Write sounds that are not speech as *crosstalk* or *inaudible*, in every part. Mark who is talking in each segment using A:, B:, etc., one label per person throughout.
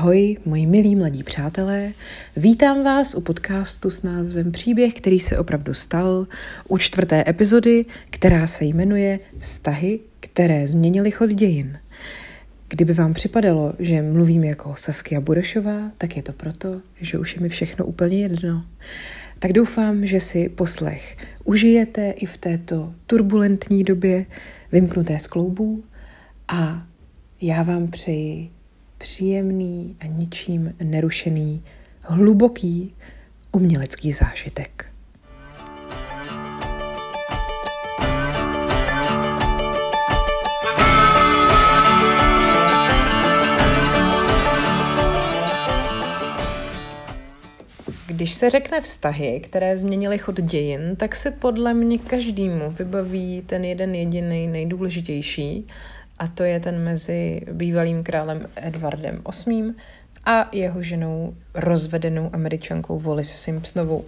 A: Ahoj, moji milí mladí přátelé. Vítám vás u podcastu s názvem Příběh, který se opravdu stal, u čtvrté epizody, která se jmenuje Vztahy, které změnily chod dějin. Kdyby vám připadalo, že mluvím jako Saskia Burešová, tak je to proto, že už je mi všechno úplně jedno. Tak doufám, že si poslech užijete i v této turbulentní době, vymknuté z kloubů a já vám přeji příjemný a ničím nerušený, hluboký umělecký zážitek. Když se řekne vztahy, které změnily chod dějin, tak se podle mě každému vybaví ten jeden jediný nejdůležitější, a to je ten mezi bývalým králem Edwardem VIII a jeho ženou rozvedenou američankou Wallis Simpsonovou.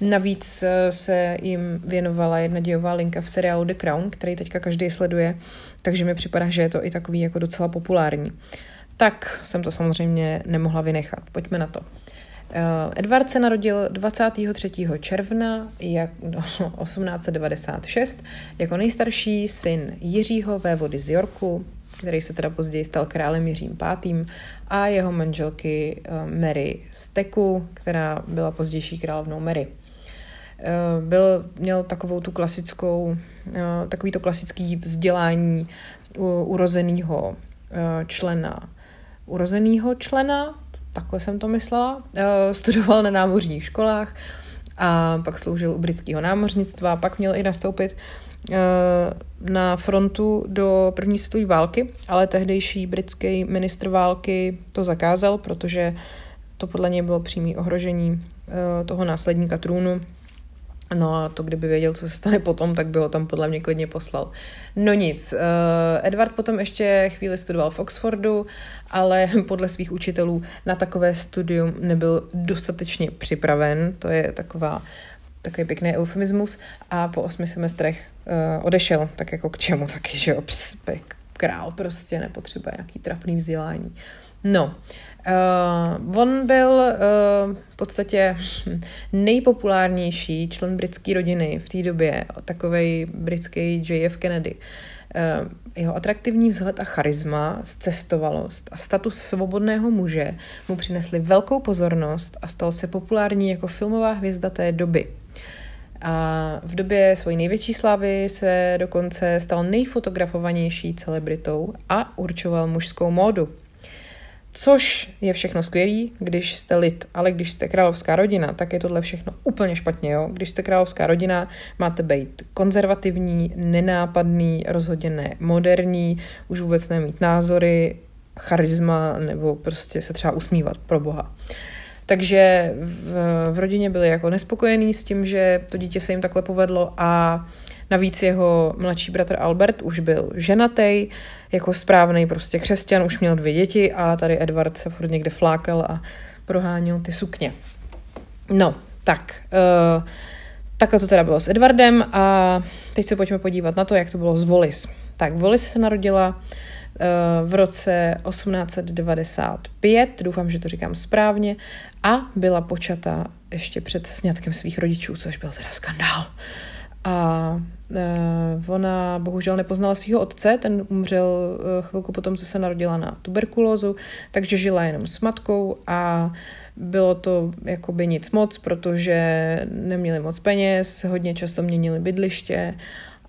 A: Navíc eh, se jim věnovala jedna dějová linka v seriálu The Crown, který teďka každý sleduje, takže mi připadá, že je to i takový jako docela populární. Tak jsem to samozřejmě nemohla vynechat. Pojďme na to. Eh, Edward se narodil 23. června jak, no, *laughs* 1896 jako nejstarší syn Jiřího vévody z Yorku, který se teda později stal králem Jiřím V. a jeho manželky eh, Mary Steku, která byla pozdější královnou Mary. Eh, byl, měl takovou tu klasickou, takový to klasický vzdělání urozeného člena urozeného člena takhle jsem to myslela, eh, studoval na námořních školách a pak sloužil u britského námořnictva, pak měl i nastoupit eh, na frontu do první světové války, ale tehdejší britský ministr války to zakázal, protože to podle něj bylo přímé ohrožení eh, toho následníka trůnu No a to, kdyby věděl, co se stane potom, tak by ho tam podle mě klidně poslal. No nic, uh, Edward potom ještě chvíli studoval v Oxfordu, ale *laughs* podle svých učitelů na takové studium nebyl dostatečně připraven, to je taková takový pěkný eufemismus a po osmi semestrech uh, odešel, tak jako k čemu taky, že jo, král prostě nepotřebuje nějaký trapný vzdělání. No, Uh, on byl uh, v podstatě *laughs* nejpopulárnější člen britské rodiny v té době, takový britský JF Kennedy. Uh, jeho atraktivní vzhled a charisma, zcestovalost a status svobodného muže mu přinesli velkou pozornost a stal se populární jako filmová hvězda té doby. A v době svojí největší slávy se dokonce stal nejfotografovanější celebritou a určoval mužskou módu. Což je všechno skvělý, když jste lid, ale když jste královská rodina, tak je tohle všechno úplně špatně. Jo? Když jste královská rodina, máte být konzervativní, nenápadný, rozhodně ne moderní, už vůbec nemít názory, charisma nebo prostě se třeba usmívat pro boha. Takže v, v rodině byli jako nespokojení s tím, že to dítě se jim takhle povedlo a navíc jeho mladší bratr Albert už byl ženatý, jako správný prostě křesťan, už měl dvě děti a tady Edward se furt někde flákal a proháněl ty sukně. No, tak, uh, takhle to teda bylo s Edwardem a teď se pojďme podívat na to, jak to bylo s Wallis. Tak, Wallis se narodila uh, v roce 1895, doufám, že to říkám správně, a byla počata ještě před sňatkem svých rodičů, což byl teda skandál. A uh, ona bohužel nepoznala svého otce, ten umřel uh, chvilku potom, co se narodila na tuberkulózu, takže žila jenom s matkou a bylo to jakoby nic moc, protože neměli moc peněz, hodně často měnili bydliště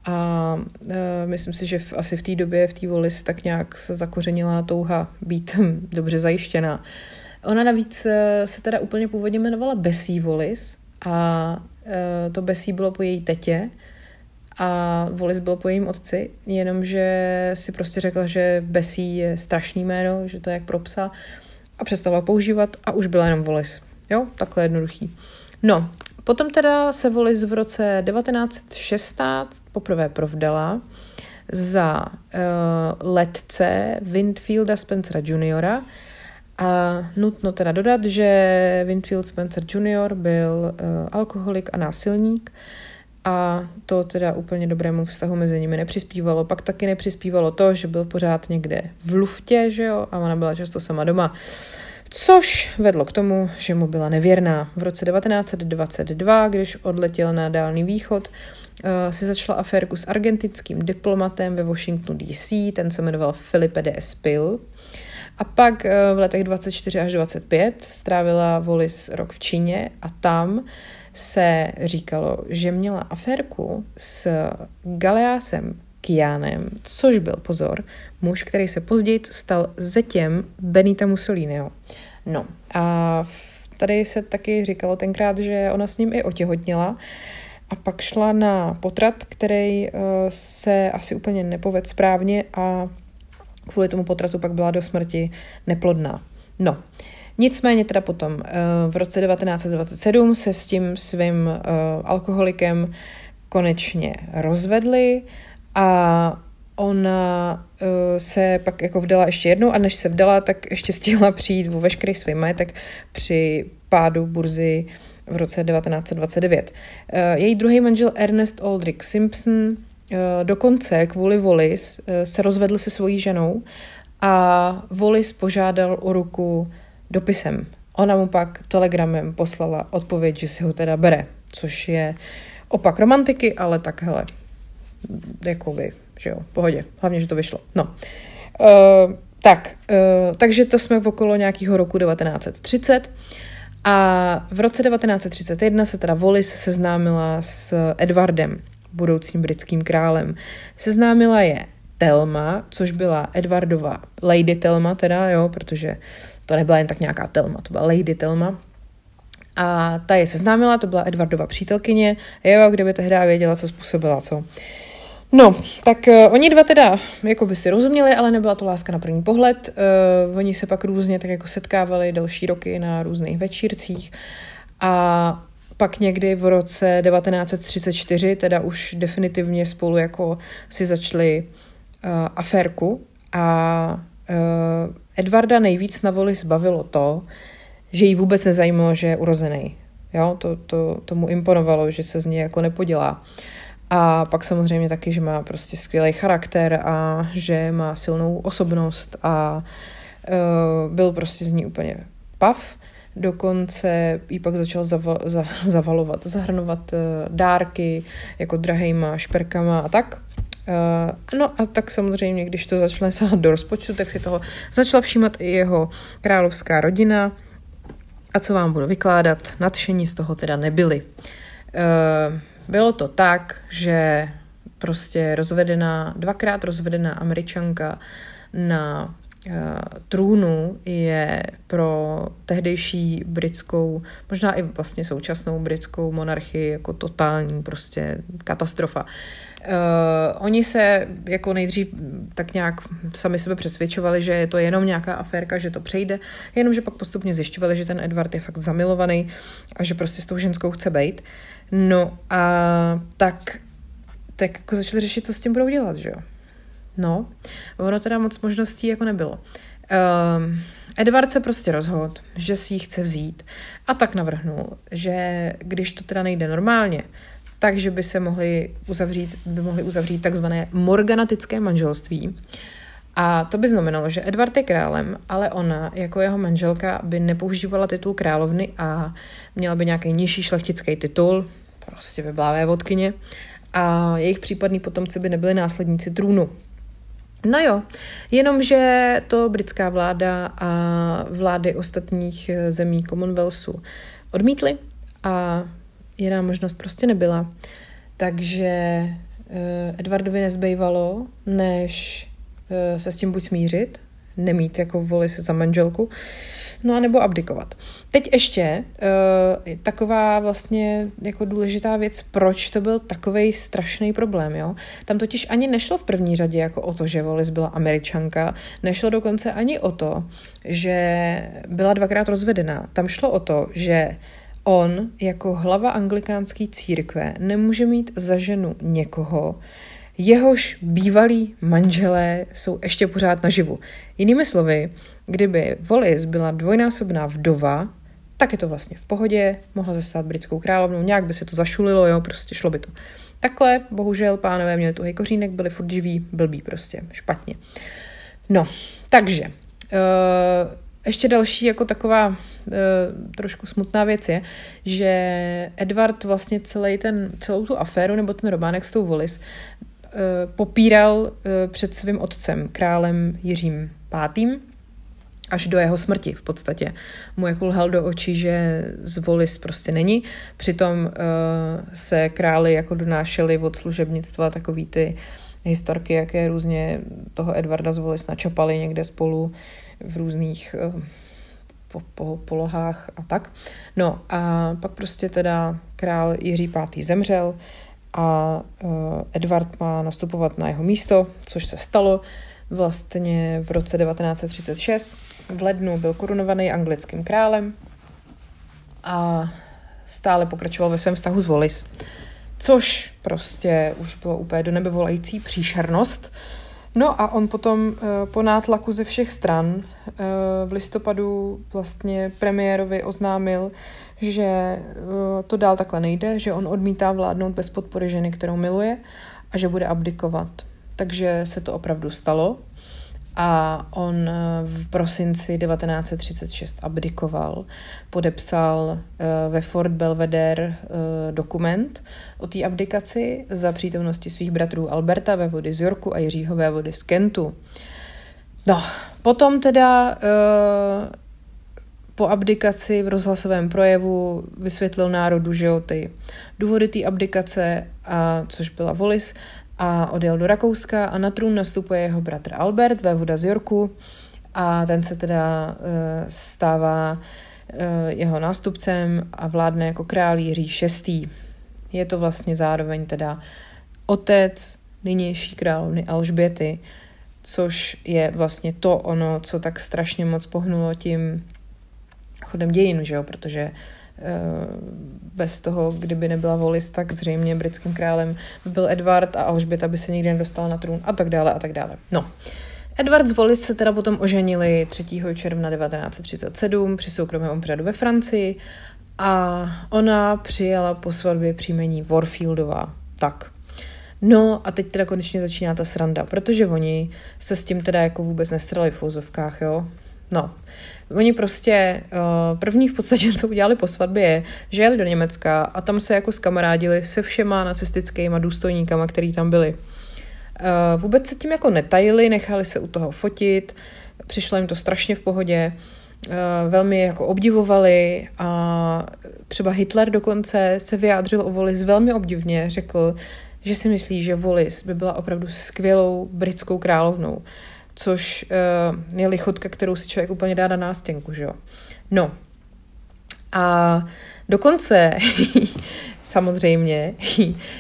A: a uh, myslím si, že v, asi v té době v té Volis tak nějak se zakořenila touha být *laughs* dobře zajištěná. Ona navíc se teda úplně původně jmenovala Bessie Volis a to Besí bylo po její tetě a Volis byl po jejím otci, jenomže si prostě řekla, že Besí je strašný jméno, že to je jak pro psa a přestala používat a už byla jenom Volis. Jo, takhle jednoduchý. No, potom teda se Volis v roce 1916 poprvé provdala za uh, letce Winfielda Spencera juniora, a nutno teda dodat, že Winfield Spencer Jr. byl uh, alkoholik a násilník a to teda úplně dobrému vztahu mezi nimi nepřispívalo. Pak taky nepřispívalo to, že byl pořád někde v luftě, že jo, a ona byla často sama doma. Což vedlo k tomu, že mu byla nevěrná. V roce 1922, když odletěl na Dálný východ, eh, si začala aférku s argentinským diplomatem ve Washingtonu DC, ten se jmenoval Felipe de Espil. A pak eh, v letech 24 až 25 strávila Wallis rok v Číně a tam se říkalo, že měla aférku s Galeásem Kianem, což byl, pozor, muž, který se později stal zetěm Benita Mussoliniho. No a tady se taky říkalo tenkrát, že ona s ním i otěhotněla a pak šla na potrat, který uh, se asi úplně nepovedl správně a kvůli tomu potratu pak byla do smrti neplodná. No, nicméně teda potom uh, v roce 1927 se s tím svým uh, alkoholikem konečně rozvedli a ona uh, se pak jako vdala ještě jednou a než se vdala, tak ještě stihla přijít o veškerý svůj majetek při pádu burzy v roce 1929. Uh, její druhý manžel Ernest Aldrich Simpson dokonce kvůli Wallis uh, se rozvedl se svojí ženou a Wallis požádal o ruku dopisem. Ona mu pak telegramem poslala odpověď, že si ho teda bere, což je opak romantiky, ale tak hele, jakoby, že jo, pohodě, hlavně, že to vyšlo. No, uh, tak, uh, takže to jsme v okolo nějakého roku 1930 a v roce 1931 se teda Wallis seznámila s Edwardem, budoucím britským králem. Seznámila je Telma, což byla Edwardova Lady Telma teda, jo, protože to nebyla jen tak nějaká Telma, to byla Lady Telma. A ta je seznámila, to byla Edwardova přítelkyně, jo, kdyby tehdy věděla, co způsobila, co. No, tak uh, oni dva teda jako by si rozuměli, ale nebyla to láska na první pohled. Uh, oni se pak různě tak jako setkávali další roky na různých večírcích a pak někdy v roce 1934 teda už definitivně spolu jako si začali uh, aférku a uh, Edvarda nejvíc na voli zbavilo to, že jí vůbec nezajímalo, že je urozený. Jo, to, to, tomu imponovalo, že se z něj jako nepodělá. A pak samozřejmě taky, že má prostě skvělý charakter a že má silnou osobnost a uh, byl prostě z ní úplně pav. Dokonce jí pak začal zava, za, zavalovat, zahrnovat uh, dárky jako drahejma šperkama a tak. Uh, no a tak samozřejmě, když to začne sahat do rozpočtu, tak si toho začala všímat i jeho královská rodina. A co vám budu vykládat, nadšení z toho teda nebyli. Uh, bylo to tak, že prostě rozvedená, dvakrát rozvedená američanka na trůnu je pro tehdejší britskou, možná i vlastně současnou britskou monarchii jako totální prostě katastrofa. Uh, oni se jako nejdřív tak nějak sami sebe přesvědčovali, že je to jenom nějaká aférka, že to přejde, jenomže pak postupně zjišťovali, že ten Edward je fakt zamilovaný a že prostě s tou ženskou chce být. No a tak, tak jako začali řešit, co s tím budou dělat, že jo. No, ono teda moc možností jako nebylo. Um, Edward se prostě rozhodl, že si ji chce vzít a tak navrhnul, že když to teda nejde normálně, takže by se mohli uzavřít, by mohli uzavřít takzvané morganatické manželství, a to by znamenalo, že Edward je králem, ale ona jako jeho manželka by nepoužívala titul královny a měla by nějaký nižší šlechtický titul, prostě vyblávé vodkyně, a jejich případní potomci by nebyli následníci trůnu. No jo, jenomže to britská vláda a vlády ostatních zemí Commonwealthu odmítly a jiná možnost prostě nebyla. Takže eh, Edwardovi nezbývalo, než Eh, se s tím buď smířit, nemít jako voli se za manželku, no a nebo abdikovat. Teď ještě uh, taková vlastně jako důležitá věc, proč to byl takový strašný problém, jo? Tam totiž ani nešlo v první řadě jako o to, že Volis byla američanka, nešlo dokonce ani o to, že byla dvakrát rozvedená. Tam šlo o to, že on jako hlava anglikánské církve nemůže mít za ženu někoho, jehož bývalí manželé jsou ještě pořád naživu. Jinými slovy, kdyby Wallis byla dvojnásobná vdova, tak je to vlastně v pohodě, mohla zastát britskou královnou, nějak by se to zašulilo, jo, prostě šlo by to. Takhle, bohužel, pánové měli tuhý kořínek, byli furt živí, blbí prostě, špatně. No, takže, uh, ještě další jako taková e, trošku smutná věc je, že Edward vlastně celý ten, celou tu aféru nebo ten románek s tou e, popíral e, před svým otcem, králem Jiřím V. až do jeho smrti v podstatě. Mu jako lhal do očí, že z Volis prostě není. Přitom e, se králi jako donášeli od služebnictva takový ty historky, jaké různě toho Edvarda z Volis načapali někde spolu v různých po, po, polohách a tak. No a pak prostě teda král Jiří V. zemřel a uh, Edward má nastupovat na jeho místo, což se stalo vlastně v roce 1936. V lednu byl korunovaný anglickým králem a stále pokračoval ve svém vztahu s Wallis. Což prostě už bylo úplně do nebe volající příšernost, No a on potom eh, po nátlaku ze všech stran eh, v listopadu vlastně premiérovi oznámil, že eh, to dál takhle nejde, že on odmítá vládnout bez podpory ženy, kterou miluje a že bude abdikovat. Takže se to opravdu stalo a on eh, v prosinci 1936 abdikoval, podepsal eh, ve Fort Belvedere dokument o té abdikaci za přítomnosti svých bratrů Alberta vody z Yorku a Jiřího vody z Kentu. No, potom teda po abdikaci v rozhlasovém projevu vysvětlil národu, že jo, ty důvody té abdikace, a, což byla Volis, a odjel do Rakouska a na trůn nastupuje jeho bratr Albert, vévoda z Yorku a ten se teda uh, stává uh, jeho nástupcem a vládne jako král Jiří VI. Je to vlastně zároveň teda otec nynější královny Alžběty, což je vlastně to ono, co tak strašně moc pohnulo tím chodem dějin, že jo? protože Eh, bez toho, kdyby nebyla Volis, tak zřejmě britským králem by byl Edward a Alžběta by se nikdy nedostala na trůn a tak dále a tak dále. No. Edward z Volis se teda potom oženili 3. června 1937 při soukromém obřadu ve Francii a ona přijala po svatbě příjmení Warfieldová. Tak. No a teď teda konečně začíná ta sranda, protože oni se s tím teda jako vůbec nestrali v fouzovkách, jo. No, Oni prostě, uh, první v podstatě, *laughs* co udělali po svatbě, je, že jeli do Německa a tam se jako skamarádili se všema nacistickými důstojníkama, který tam byli. Uh, vůbec se tím jako netajili, nechali se u toho fotit, přišlo jim to strašně v pohodě, uh, velmi jako obdivovali a třeba Hitler dokonce se vyjádřil o Volis velmi obdivně, řekl, že si myslí, že Volis by byla opravdu skvělou britskou královnou což uh, je lichotka, kterou si člověk úplně dá na nástěnku, že jo. No. A dokonce *laughs* samozřejmě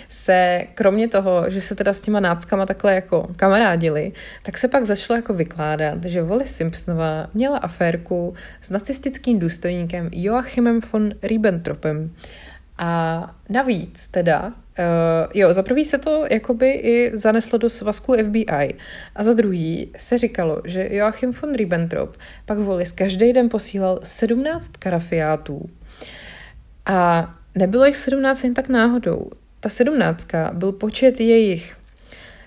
A: se kromě toho, že se teda s těma náckama takhle jako kamarádili, tak se pak začalo jako vykládat, že Wally Simpsonová měla aférku s nacistickým důstojníkem Joachimem von Ribbentropem. A navíc teda Uh, jo, za prvý se to jakoby i zaneslo do svazku FBI a za druhý se říkalo, že Joachim von Ribbentrop pak Wallis každý den posílal 17 karafiátů a nebylo jich 17 jen tak náhodou. Ta 17 byl počet jejich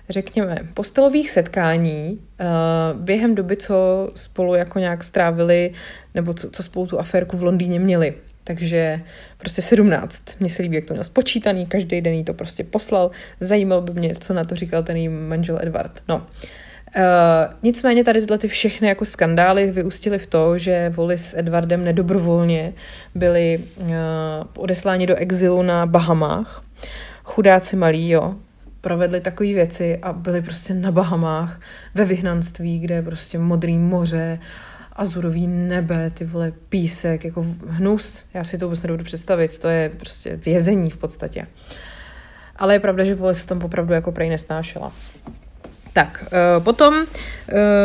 A: řekněme, postelových setkání uh, během doby, co spolu jako nějak strávili, nebo co, co spolu tu aférku v Londýně měli. Takže prostě 17. Mně se líbí, jak to měl spočítaný, každý den jí to prostě poslal. Zajímalo by mě, co na to říkal ten její manžel Edward. No. Uh, nicméně tady tyhle ty všechny jako skandály vyústily v to, že Voli s Edwardem nedobrovolně byli uh, odesláni do exilu na Bahamách. Chudáci malí, jo, provedli takové věci a byli prostě na Bahamách ve vyhnanství, kde je prostě modrý moře azurový nebe, ty vole písek, jako hnus. Já si to vůbec nedovedu představit, to je prostě vězení v podstatě. Ale je pravda, že vole se tam opravdu jako prej nesnášela. Tak, uh, potom uh,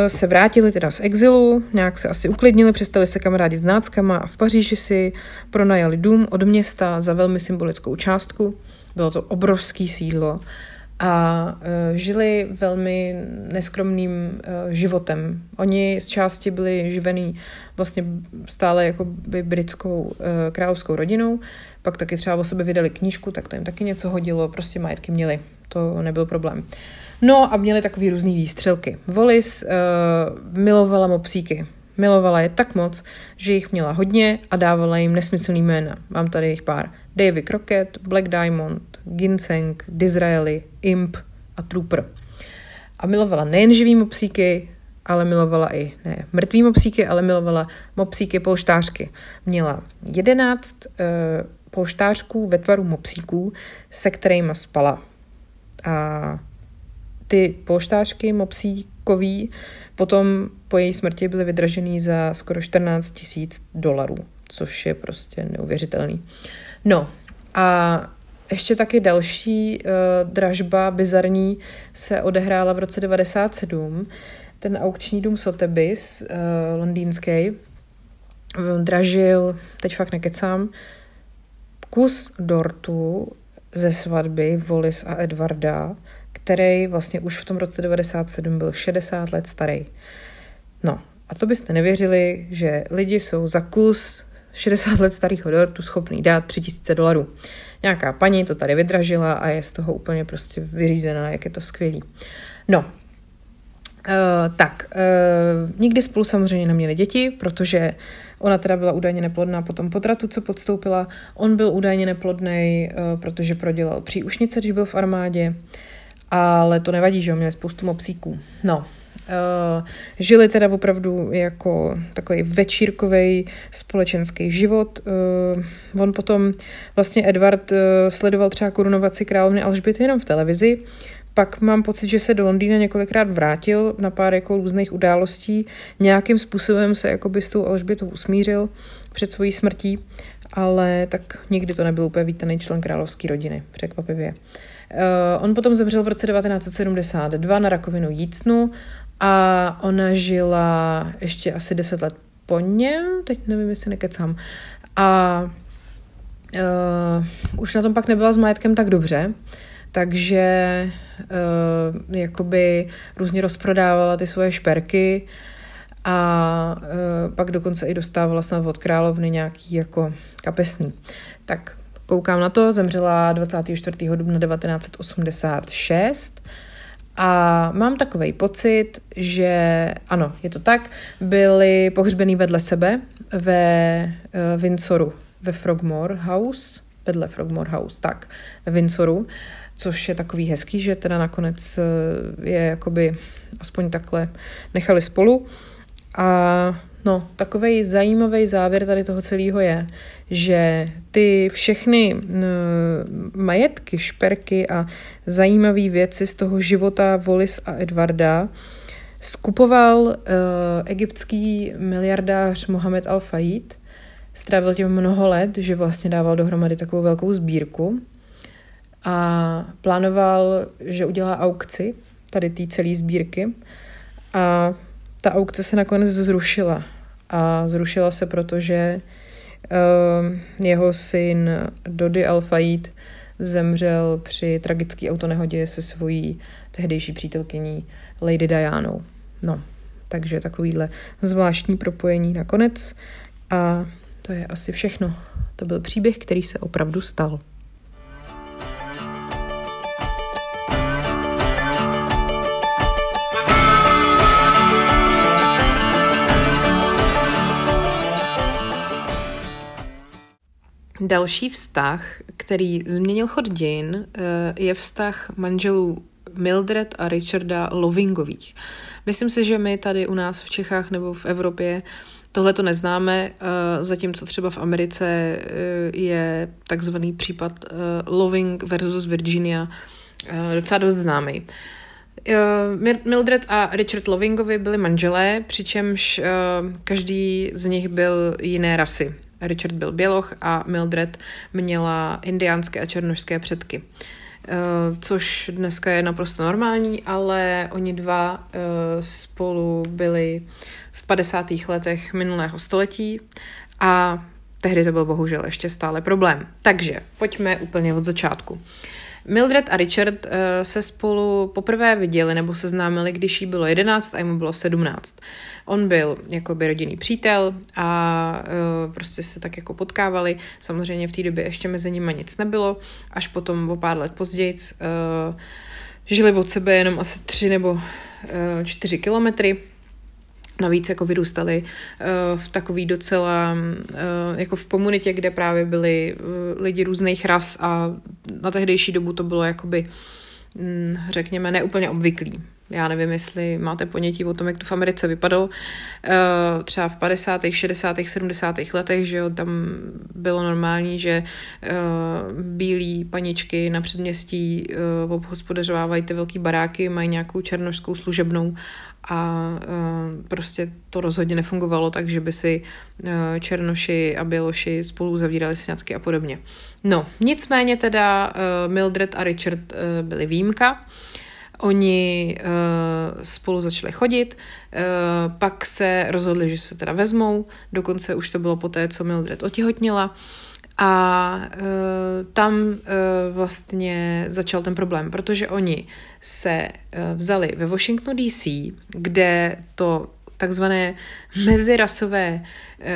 A: se vrátili teda z exilu, nějak se asi uklidnili, přestali se kamarádit s náckama a v Paříži si pronajali dům od města za velmi symbolickou částku. Bylo to obrovský sídlo a uh, žili velmi neskromným uh, životem. Oni z části byli živený vlastně stále jako by britskou uh, královskou rodinou, pak taky třeba o sebe vydali knížku, tak to jim taky něco hodilo, prostě majetky měli, to nebyl problém. No a měli takový různý výstřelky. Volis uh, milovala mopsíky, Milovala je tak moc, že jich měla hodně a dávala jim nesmyslný jména. Mám tady jich pár. Davy Crockett, Black Diamond, Ginseng, Disraeli, Imp a Trooper. A milovala nejen živý mopsíky, ale milovala i ne mrtvý mopsíky, ale milovala mopsíky polštářky. Měla jedenáct uh, polštářků ve tvaru mopsíků, se kterými spala. A ty polštářky mopsíkový potom po její smrti byly vydražený za skoro 14 tisíc dolarů, což je prostě neuvěřitelný. No a ještě taky další uh, dražba bizarní se odehrála v roce 97. Ten aukční dům Sotheby's, uh, londýnský, dražil, teď fakt nekecám, kus dortu ze svatby Volis a Edvarda, který vlastně už v tom roce 97 byl 60 let starý. No, a to byste nevěřili, že lidi jsou za kus 60 let starého dortu schopný dát 3000 dolarů. Nějaká paní to tady vydražila a je z toho úplně prostě vyřízená, jak je to skvělý. No, Uh, tak, uh, nikdy spolu samozřejmě neměli děti, protože ona teda byla údajně neplodná po tom potratu, co podstoupila. On byl údajně neplodný, uh, protože prodělal příušnice, když byl v armádě, ale to nevadí, že on měl spoustu mopsíků. No, Uh, žili teda opravdu jako takový večírkový společenský život. Uh, on potom, vlastně Edward uh, sledoval třeba korunovaci královny Alžběty jenom v televizi, pak mám pocit, že se do Londýna několikrát vrátil na pár jako různých událostí. Nějakým způsobem se jako s tou Alžbětou usmířil před svojí smrtí, ale tak nikdy to nebyl úplně vítaný člen královské rodiny, překvapivě. Uh, on potom zemřel v roce 1972 na rakovinu jícnu a ona žila ještě asi 10 let po něm, teď nevím, jestli nekecám. A uh, už na tom pak nebyla s majetkem tak dobře, takže uh, jakoby různě rozprodávala ty svoje šperky a uh, pak dokonce i dostávala snad od královny nějaký jako kapesný. Tak koukám na to, zemřela 24. dubna 1986 a mám takový pocit, že ano, je to tak, byli pohřbený vedle sebe ve uh, Windsoru, ve Frogmore House, vedle Frogmore House, tak, ve Windsoru což je takový hezký, že teda nakonec eh, je jakoby aspoň takhle nechali spolu. A no, takový zajímavý závěr tady toho celého je, že ty všechny majetky, šperky a zajímavé věci z toho života Volis a Edvarda skupoval uh, egyptský miliardář Mohamed Al-Fayed. Strávil tím mnoho let, že vlastně dával dohromady takovou velkou sbírku a plánoval, že udělá aukci tady té celé sbírky a ta aukce se nakonec zrušila. A zrušila se, protože uh, jeho syn Dodi al zemřel při tragické autonehodě se svojí tehdejší přítelkyní Lady Dianou. No, takže takovýhle zvláštní propojení nakonec. A to je asi všechno. To byl příběh, který se opravdu stal. Další vztah, který změnil chod dějin, eh, je vztah manželů Mildred a Richarda Lovingových. Myslím si, že my tady u nás v Čechách nebo v Evropě tohle to neznáme, eh, zatímco třeba v Americe eh, je takzvaný případ Loving versus Virginia docela dost známý. Mildred a Richard Lovingovi byli manželé, přičemž každý z nich byl jiné rasy. Richard byl běloch a Mildred měla indiánské a černožské předky. Eh, což dneska je naprosto normální, ale oni dva eh, spolu byli v 50. letech minulého století a tehdy to byl bohužel ještě stále problém. Takže pojďme úplně od začátku. Mildred a Richard uh, se spolu poprvé viděli nebo seznámili, když jí bylo 11 a jemu bylo 17. On byl jakoby rodinný přítel a uh, prostě se tak jako potkávali. Samozřejmě v té době ještě mezi nimi nic nebylo. Až potom o pár let později uh, žili od sebe jenom asi tři nebo uh, čtyři kilometry Navíc jako vyrůstali uh, v takový docela, uh, jako v komunitě, kde právě byli uh, lidi různých ras a na tehdejší dobu to bylo jakoby, um, řekněme, neúplně obvyklý. Já nevím, jestli máte ponětí o tom, jak to v Americe vypadalo. Třeba v 50., 60., 70. letech, že jo, tam bylo normální, že bílí paničky na předměstí obhospodařovávají ty velké baráky, mají nějakou černožskou služebnou a uh, prostě to rozhodně nefungovalo tak, že by si uh, černoši a běloši spolu zavírali sňatky a podobně. No, nicméně teda uh, Mildred a Richard byli výjimka. Oni spolu začali chodit, pak se rozhodli, že se teda vezmou, dokonce už to bylo po té, co Mildred otěhotnila. A uh, tam uh, vlastně začal ten problém, protože oni se uh, vzali ve Washingtonu DC, kde to takzvané mezirasové, uh,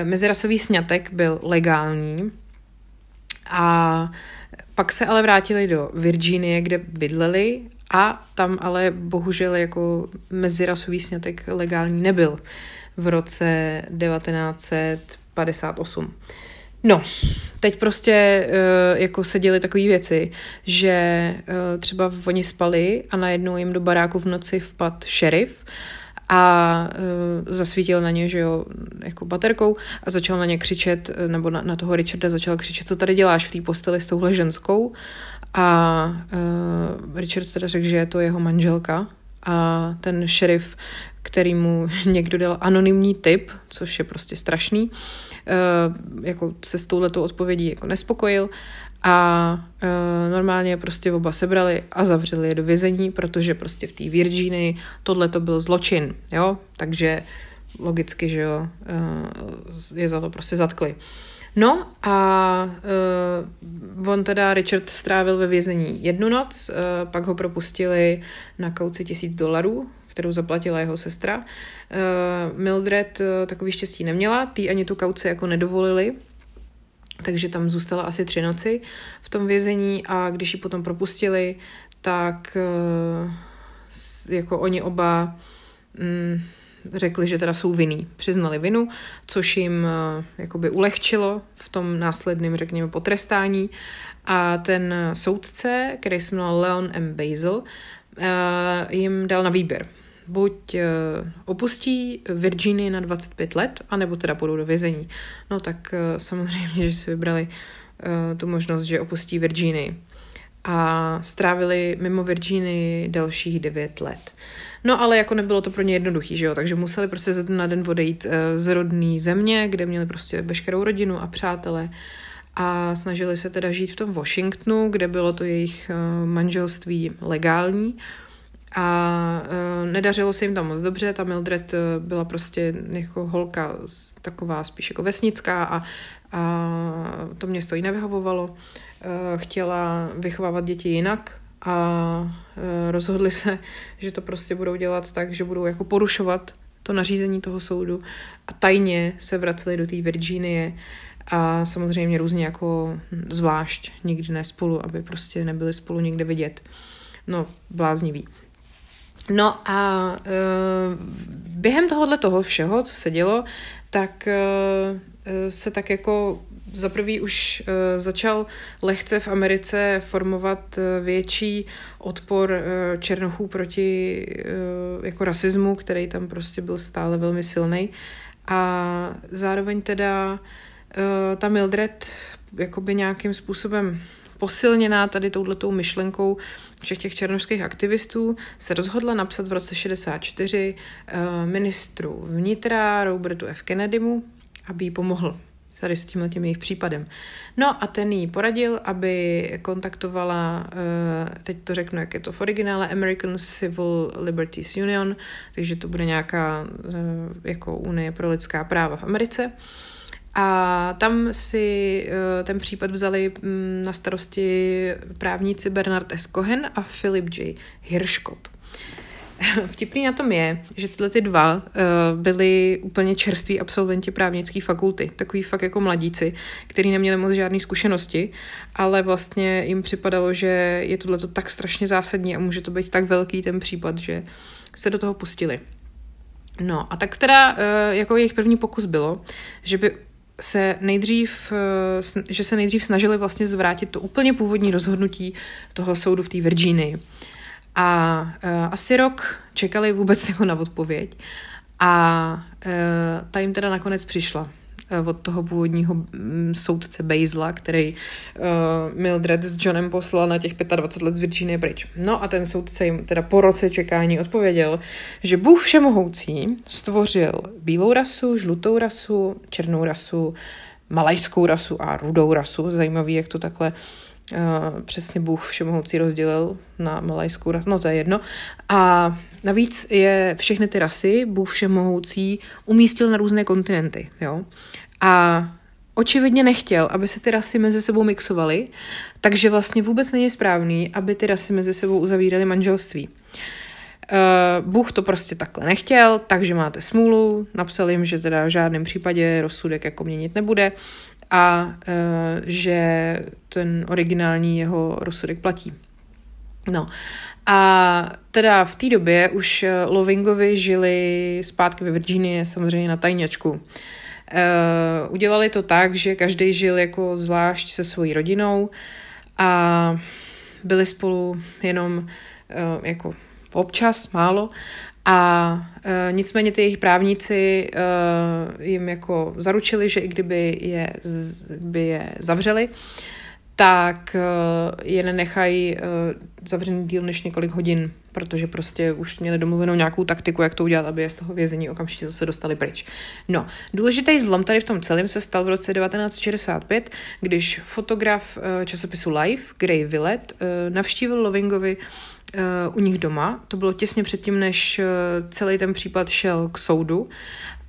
A: mezirasový sňatek byl legální a pak se ale vrátili do Virginie, kde bydleli a tam ale bohužel jako mezirasový snětek legální nebyl v roce 1958. No, teď prostě uh, jako se děly takové věci, že uh, třeba oni spali a najednou jim do baráku v noci vpad šerif a uh, zasvítil na ně, že jo, jako baterkou a začal na ně křičet, nebo na, na toho Richarda začal křičet, co tady děláš v té posteli s touhle ženskou? A uh, Richard teda řekl, že je to jeho manželka a ten šerif, který mu *laughs* někdo dal anonymní tip, což je prostě strašný, uh, jako se s touhletou odpovědí jako nespokojil a uh, normálně prostě oba sebrali a zavřeli je do vězení, protože prostě v té Virginii tohle to byl zločin, jo, takže logicky, že jo, uh, je za to prostě zatkli. No a uh, on teda, Richard, strávil ve vězení jednu noc, uh, pak ho propustili na kauci tisíc dolarů, kterou zaplatila jeho sestra. Uh, Mildred uh, takový štěstí neměla, tý ani tu kauci jako nedovolili, takže tam zůstala asi tři noci v tom vězení a když ji potom propustili, tak uh, jako oni oba mm, řekli, že teda jsou vinný. Přiznali vinu, což jim eh, jakoby ulehčilo v tom následném, řekněme, potrestání. A ten soudce, který se jmenoval Leon M. Basil, eh, jim dal na výběr. Buď eh, opustí Virginii na 25 let, anebo teda půjdou do vězení. No tak samozřejmě, že si vybrali tu možnost, že opustí Virginii. A strávili mimo Virginii dalších 9 let. No ale jako nebylo to pro ně jednoduchý, že jo, takže museli prostě ze na den odejít eh, z rodné země, kde měli prostě veškerou rodinu a přátele a snažili se teda žít v tom Washingtonu, kde bylo to jejich eh, manželství legální a uh, nedařilo se jim tam moc dobře, ta Mildred byla prostě jako holka taková spíš jako vesnická a, a to město jí nevyhovovalo. Uh, chtěla vychovávat děti jinak, a e, rozhodli se, že to prostě budou dělat tak, že budou jako porušovat to nařízení toho soudu a tajně se vraceli do té Virginie a samozřejmě různě jako zvlášť, nikdy ne spolu, aby prostě nebyli spolu nikde vidět. No, bláznivý. No a e, během tohohle toho všeho, co se dělo, tak e, se tak jako za prvý už uh, začal lehce v Americe formovat uh, větší odpor uh, černochů proti jako rasismu, který tam prostě byl stále velmi silný. A zároveň teda ta Mildred jakoby nějakým způsobem posilněná tady touhletou myšlenkou všech těch černožských aktivistů, se rozhodla napsat v roce 64 uh, ministru vnitra Robertu F. Kennedymu, aby jí pomohl tady s tímhle tím jejich případem. No a ten jí poradil, aby kontaktovala, eh, teď to řeknu, jak je to v originále, American Civil Liberties Union, takže to bude nějaká eh, jako unie pro lidská práva v Americe. A tam si eh, ten případ vzali mm, na starosti právníci Bernard S. Cohen a Philip J. Hirschkop. *laughs* Vtipný na tom je, že tyhle ty dva uh, byli úplně čerství absolventi právnické fakulty, takový fakt jako mladíci, kteří neměli moc žádné zkušenosti, ale vlastně jim připadalo, že je tohle tak strašně zásadní a může to být tak velký ten případ, že se do toho pustili. No a tak teda jako jejich první pokus bylo, že by se nejdřív, že se nejdřív snažili vlastně zvrátit to úplně původní rozhodnutí toho soudu v té Virginii. A asi rok čekali vůbec jako na odpověď a ta jim teda nakonec přišla. Eh, od toho původního mm, soudce Bazela, který uh, Mildred s Johnem poslal na těch 25 let z Virginie pryč. No a ten soudce jim teda po roce čekání odpověděl, že Bůh všemohoucí stvořil bílou rasu, žlutou rasu, černou rasu, malajskou rasu a rudou rasu. Zajímavý, jak to takhle Uh, přesně Bůh všemohoucí rozdělil na malajskou rasu, no to je jedno. A navíc je všechny ty rasy Bůh všemohoucí umístil na různé kontinenty, jo. A očividně nechtěl, aby se ty rasy mezi sebou mixovaly, takže vlastně vůbec není správný, aby ty rasy mezi sebou uzavíraly manželství. Uh, Bůh to prostě takhle nechtěl, takže máte smůlu, napsal jim, že teda v žádném případě rozsudek jako měnit nebude a uh, že ten originální jeho rozsudek platí. No a teda v té době už Lovingovi žili zpátky ve Virginii, samozřejmě na tajňačku. Uh, udělali to tak, že každý žil jako zvlášť se svojí rodinou a byli spolu jenom uh, jako občas, málo a uh, nicméně ty jejich právníci uh, jim jako zaručili, že i kdyby je, z, by je zavřeli, tak uh, je nenechají uh, zavřený díl než několik hodin, protože prostě už měli domluvenou nějakou taktiku, jak to udělat, aby je z toho vězení okamžitě zase dostali pryč. No, důležitý zlom tady v tom celém se stal v roce 1965, když fotograf uh, časopisu Life, Gray Willett, uh, navštívil Lovingovi u nich doma. To bylo těsně předtím, než uh, celý ten případ šel k soudu.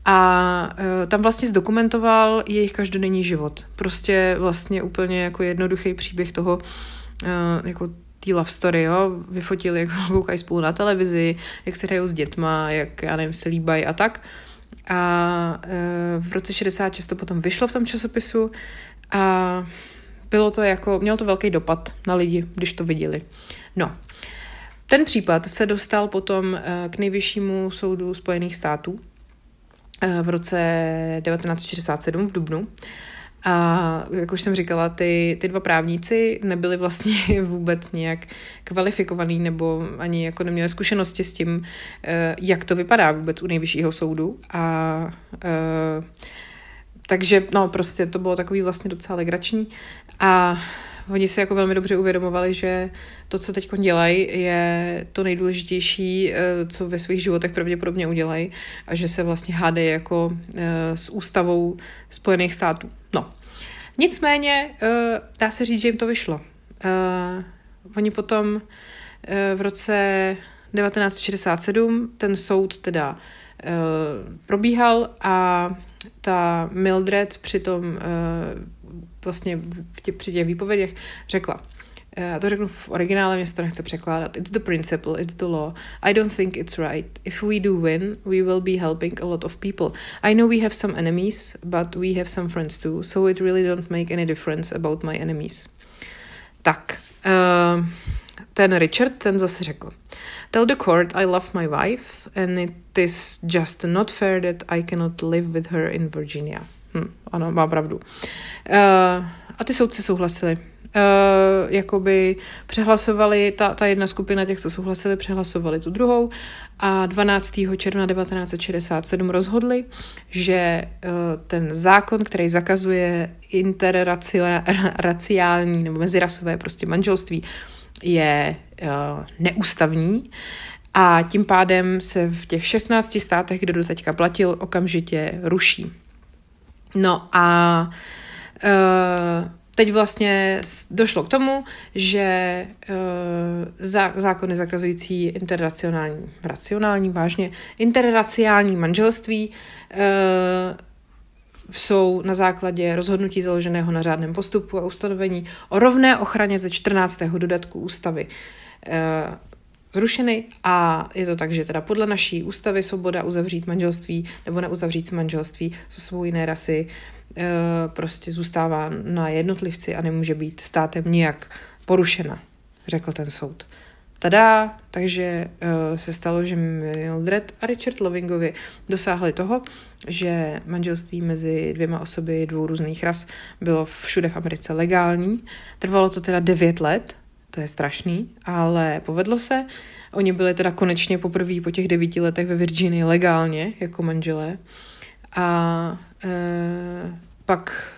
A: A uh, tam vlastně zdokumentoval jejich každodenní život. Prostě vlastně úplně jako jednoduchý příběh toho, jako té love story, jo, vyfotili, jak *laughs* koukají spolu na televizi, jak se hrajou s dětma, jak, já nevím, se líbají a tak. A v roce 66 to potom vyšlo v tom časopisu a bylo to jako, mělo to velký dopad na lidi, když to viděli. No, ten případ se dostal potom uh, k nejvyššímu soudu Spojených států uh, v roce 1967 v Dubnu. A jak už jsem říkala, ty, ty dva právníci nebyli vlastně *laughs* vůbec nějak kvalifikovaný nebo ani jako neměli zkušenosti s tím, eh, jak to vypadá vůbec u nejvyššího soudu. A eh, takže no prostě to bylo takový vlastně docela legrační. A oni si jako velmi dobře uvědomovali, že to, co teď dělají, je to nejdůležitější, eh, co ve svých životech pravděpodobně udělají a že se vlastně hádají jako s ústavou Spojených států. No, nicméně dá se říct, že jim to vyšlo. Oni potom v roce 1967 ten soud teda probíhal a ta Mildred přitom uh, vlastně v tě, při těch výpovědích řekla, já uh, to řeknu v originále, mě se to nechce překládat. It's the principle, it's the law. I don't think it's right. If we do win, we will be helping a lot of people. I know we have some enemies, but we have some friends too, so it really don't make any difference about my enemies. Tak, uh, ten Richard, ten zase řekl, Tell the court I love my wife and it is just not fair that I cannot live with her in Virginia. Hm, ano, má pravdu. Uh, a ty soudci souhlasili. Uh, jakoby přehlasovali, ta, ta jedna skupina těch, co souhlasili, přehlasovali tu druhou a 12. června 1967 rozhodli, že uh, ten zákon, který zakazuje interraciální nebo mezirasové prostě manželství, je uh, neústavní a tím pádem se v těch 16 státech, kde doteďka platil, okamžitě ruší. No a uh, teď vlastně došlo k tomu, že uh, zákony zakazující interracionální, racionální, vážně, interraciální manželství uh, jsou na základě rozhodnutí založeného na řádném postupu a ustanovení o rovné ochraně ze 14. dodatku ústavy zrušeny a je to tak, že teda podle naší ústavy svoboda uzavřít manželství nebo neuzavřít manželství se svou jiné rasy e, prostě zůstává na jednotlivci a nemůže být státem nijak porušena, řekl ten soud. tada, takže uh, se stalo, že Mildred a Richard Lovingovi dosáhli toho, že manželství mezi dvěma osoby dvou různých ras bylo všude v Americe legální. Trvalo to teda devět let, to je strašný, ale povedlo se. Oni byli teda konečně poprvé po těch devíti letech ve Virginii legálně jako manželé. A e, pak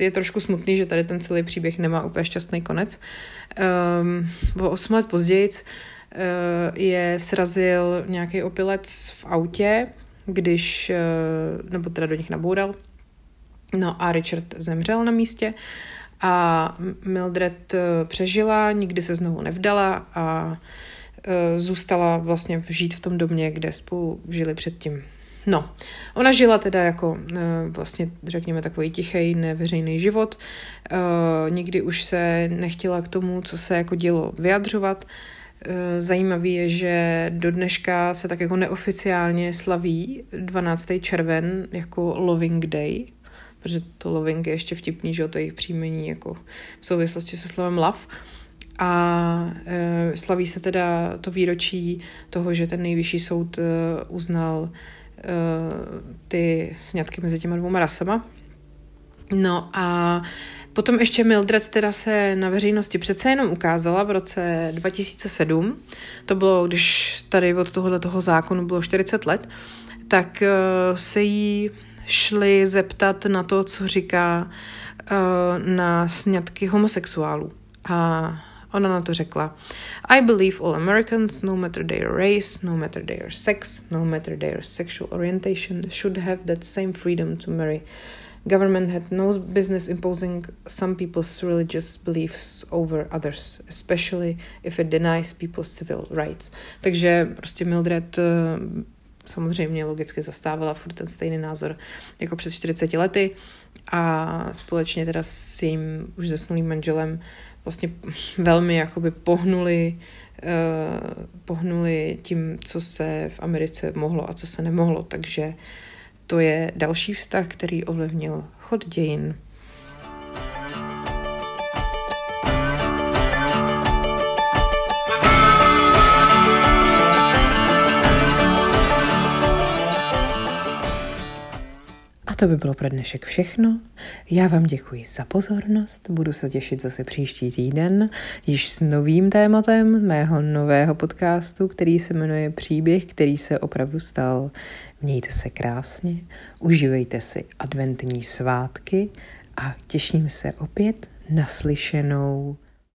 A: je trošku smutný, že tady ten celý příběh nemá úplně šťastný konec. Um, o osm let později uh, je srazil nějaký opilec v autě, když, uh, nebo teda do nich naboural. No a Richard zemřel na místě a Mildred uh, přežila, nikdy se znovu nevdala a zůstala vlastně žít v tom domě, kde spolu žili předtím. No, ona žila teda jako vlastně, řekněme, takový tichý, neveřejný život. Nikdy už se nechtěla k tomu, co se jako dělo, vyjadřovat. Zajímavý je, že do dneška se tak jako neoficiálně slaví 12. červen jako Loving Day, protože to loving je ještě vtipný, že to je jejich příjmení jako v souvislosti se slovem love. A e, slaví se teda to výročí toho, že ten nejvyšší soud e, uznal ty sňatky mezi těma dvouma rasama. No a potom ještě Mildred teda se na veřejnosti přece jenom ukázala v roce 2007. To bylo, když tady od tohohle toho zákonu bylo 40 let, tak se jí šli zeptat na to, co říká na sňatky homosexuálů. A Ona na to řekla, I believe all Americans, no matter their race, no matter their sex, no matter their sexual orientation, should have that same freedom to marry. Government had no business imposing some people's religious beliefs over others, especially if it denies people's civil rights. Takže prostě Mildred eh, samozřejmě logicky zastávala furt ten stejný názor jako před 40 lety a společně teda s jejím už zesnulým manželem vlastně velmi jakoby pohnuli, uh, pohnuli tím, co se v Americe mohlo a co se nemohlo. Takže to je další vztah, který ovlivnil chod dějin. To by bylo pro dnešek všechno. Já vám děkuji za pozornost, budu se těšit zase příští týden, již s novým tématem mého nového podcastu, který se jmenuje Příběh, který se opravdu stal. Mějte se krásně, užívejte si adventní svátky a těším se opět naslyšenou.